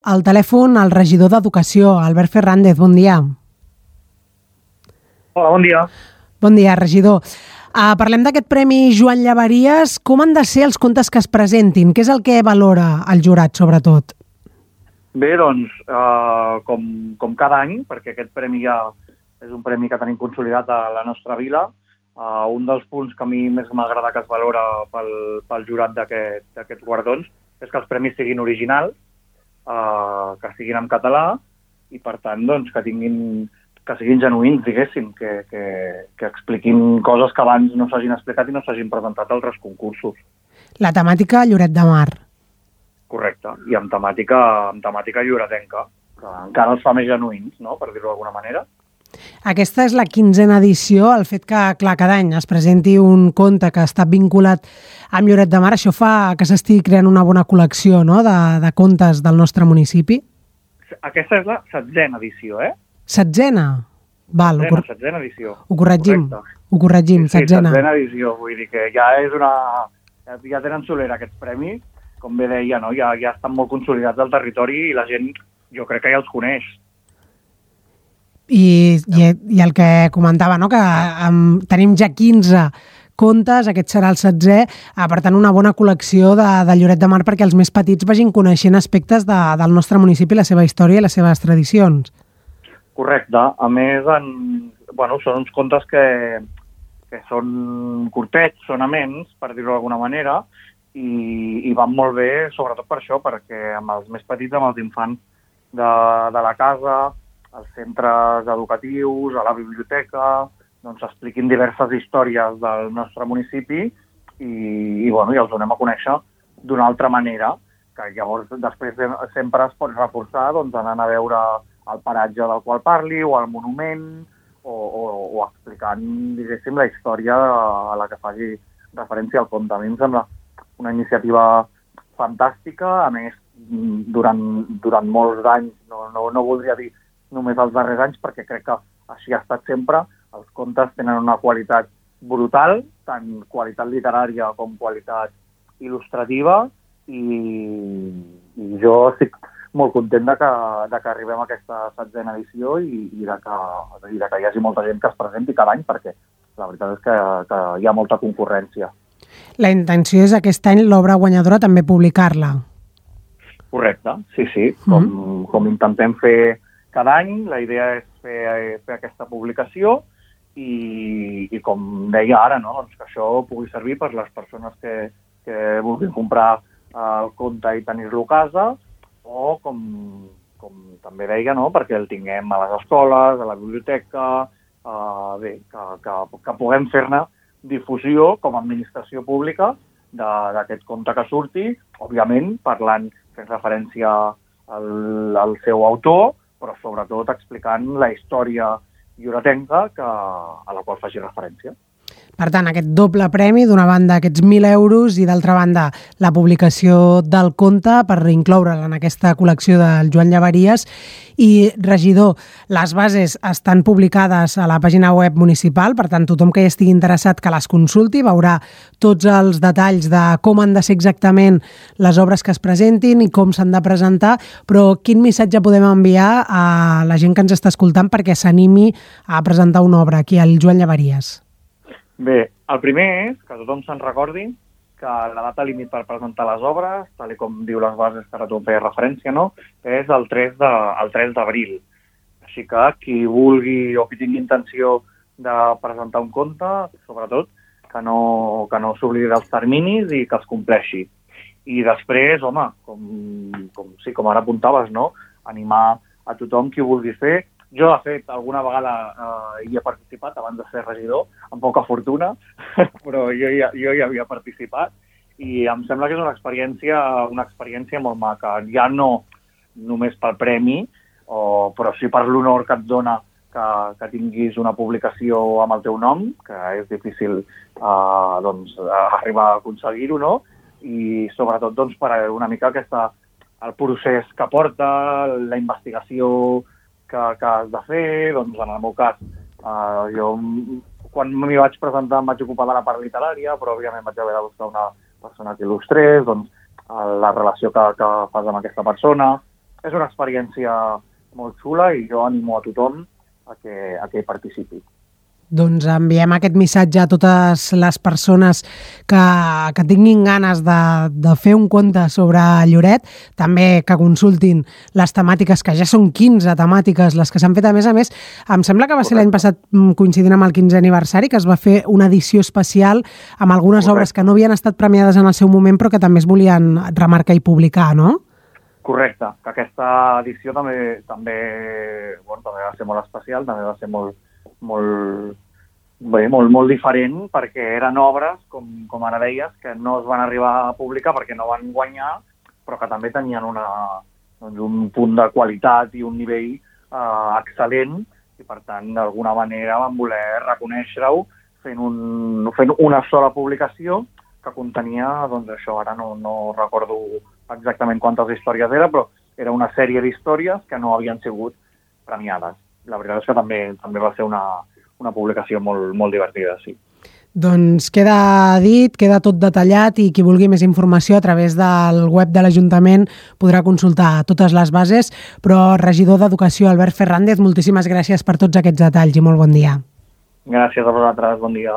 Al telèfon, el regidor d'Educació, Albert Fernández. Bon dia. Hola, bon dia. Bon dia, regidor. Uh, parlem d'aquest Premi Joan Llavaries. Com han de ser els contes que es presentin? Què és el que valora el jurat, sobretot? Bé, doncs, uh, com, com cada any, perquè aquest premi ja és un premi que tenim consolidat a la nostra vila, uh, un dels punts que a mi més m'agrada que es valora pel, pel jurat d'aquests aquest, guardons és que els premis siguin originals, uh, que siguin en català i, per tant, doncs, que tinguin que siguin genuïns, diguéssim, que, que, que expliquin coses que abans no s'hagin explicat i no s'hagin presentat a altres concursos. La temàtica Lloret de Mar. Correcte, i amb temàtica, amb temàtica lloretenca, que encara els fa més genuïns, no?, per dir-ho d'alguna manera. Aquesta és la quinzena edició, el fet que, clar, cada any es presenti un conte que està vinculat amb Lloret de Mar, això fa que s'estigui creant una bona col·lecció no? de, de contes del nostre municipi? Aquesta és la setzena edició, eh? Setzena? Val, setzena, cor... setzena edició. Ho corregim, Correcte. ho corregim, sí, sí, setzena. setzena edició, vull dir que ja és una... Ja tenen solera aquests premis, com bé deia, no? ja, ja estan molt consolidats al territori i la gent jo crec que ja els coneix. I, i, i el que comentava, no? que um, tenim ja 15 contes, aquest serà el setzè, eh, per tant una bona col·lecció de, de Lloret de Mar perquè els més petits vagin coneixent aspectes de, del nostre municipi, la seva història i les seves tradicions. Correcte. A més, en, bueno, són uns contes que, que són curtets, són amens, per dir-ho d'alguna manera, i, i van molt bé, sobretot per això, perquè amb els més petits, amb els infants de, de la casa, als centres educatius, a la biblioteca, doncs expliquin diverses històries del nostre municipi i, i, bueno, i els donem a conèixer d'una altra manera, que llavors després de, sempre es pot reforçar doncs, anant a veure el paratge del qual parli o el monument o, o, o explicant, diguéssim, la història a la que faci referència al conte. A mi em sembla una iniciativa fantàstica, a més, durant, durant molts anys, no, no, no voldria dir només els darrers anys, perquè crec que així ha estat sempre. Els contes tenen una qualitat brutal, tant qualitat literària com qualitat il·lustrativa, i, i jo estic molt content de que, de que arribem a aquesta setzena edició i, i, de que, i de que hi hagi molta gent que es presenti cada any, perquè la veritat és que, que hi ha molta concurrència. La intenció és aquest any l'obra guanyadora també publicar-la. Correcte, sí, sí. Com, mm -hmm. com intentem fer cada any. La idea és fer, fer aquesta publicació i, i com deia ara, no? doncs que això pugui servir per les persones que, que vulguin comprar el conte i tenir-lo a casa o com, com també deia, no? perquè el tinguem a les escoles, a la biblioteca, eh, bé, que, que, que puguem fer-ne difusió com a administració pública d'aquest conte que surti, òbviament parlant, fent referència al, al seu autor, però sobretot explicant la història lloretenca que, a la qual faci referència. Per tant, aquest doble premi, d'una banda aquests 1.000 euros i d'altra banda la publicació del conte per incloure'l en aquesta col·lecció del Joan Llavaries. I, regidor, les bases estan publicades a la pàgina web municipal, per tant, tothom que hi estigui interessat que les consulti veurà tots els detalls de com han de ser exactament les obres que es presentin i com s'han de presentar, però quin missatge podem enviar a la gent que ens està escoltant perquè s'animi a presentar una obra aquí al Joan Llavaries? Bé, el primer és que tothom se'n recordi que la data límit per presentar les obres, tal com diu les bases que ara tu feia referència, no? és el 3 de, el 3 d'abril. Així que qui vulgui o qui tingui intenció de presentar un conte, sobretot, que no, que no s'oblidi dels terminis i que els compleixi. I després, home, com, com, sí, com ara apuntaves, no? animar a tothom qui vulgui fer jo, de fet, alguna vegada eh, hi he participat abans de ser regidor, amb poca fortuna, però jo jo hi havia participat i em sembla que és una experiència, una experiència molt maca. Ja no només pel premi, o, però sí per l'honor que et dona que, que tinguis una publicació amb el teu nom, que és difícil eh, doncs, arribar a aconseguir-ho, no? I sobretot doncs, per una mica aquesta, el procés que porta, la investigació que, que has de fer, doncs en el meu cas, eh, jo quan m'hi vaig presentar em vaig ocupar de la part literària, però òbviament vaig haver de buscar una persona que il·lustrés, doncs eh, la relació que, que fas amb aquesta persona, és una experiència molt xula i jo animo a tothom a que, a que hi participi. Doncs enviem aquest missatge a totes les persones que, que tinguin ganes de, de fer un conte sobre Lloret, també que consultin les temàtiques, que ja són 15 temàtiques les que s'han fet a més a més. Em sembla que va ser l'any passat mm, coincidint amb el 15è aniversari, que es va fer una edició especial amb algunes Correcte. obres que no havien estat premiades en el seu moment però que també es volien remarcar i publicar, no? Correcte, que aquesta edició també també, bueno, també va ser molt especial, també va ser molt, molt, bé, molt, molt diferent perquè eren obres, com, com ara deies, que no es van arribar a publicar perquè no van guanyar, però que també tenien una, doncs, un punt de qualitat i un nivell eh, excel·lent i per tant d'alguna manera van voler reconèixer-ho fent, un, fent una sola publicació que contenia, doncs això, ara no, no recordo exactament quantes històries era, però era una sèrie d'històries que no havien sigut premiades. La veritat és que també també va ser una, una publicació molt, molt divertida, sí. Doncs queda dit, queda tot detallat i qui vulgui més informació a través del web de l'Ajuntament podrà consultar totes les bases. Però, regidor d'Educació, Albert Ferràndez, moltíssimes gràcies per tots aquests detalls i molt bon dia. Gràcies a vosaltres, bon dia.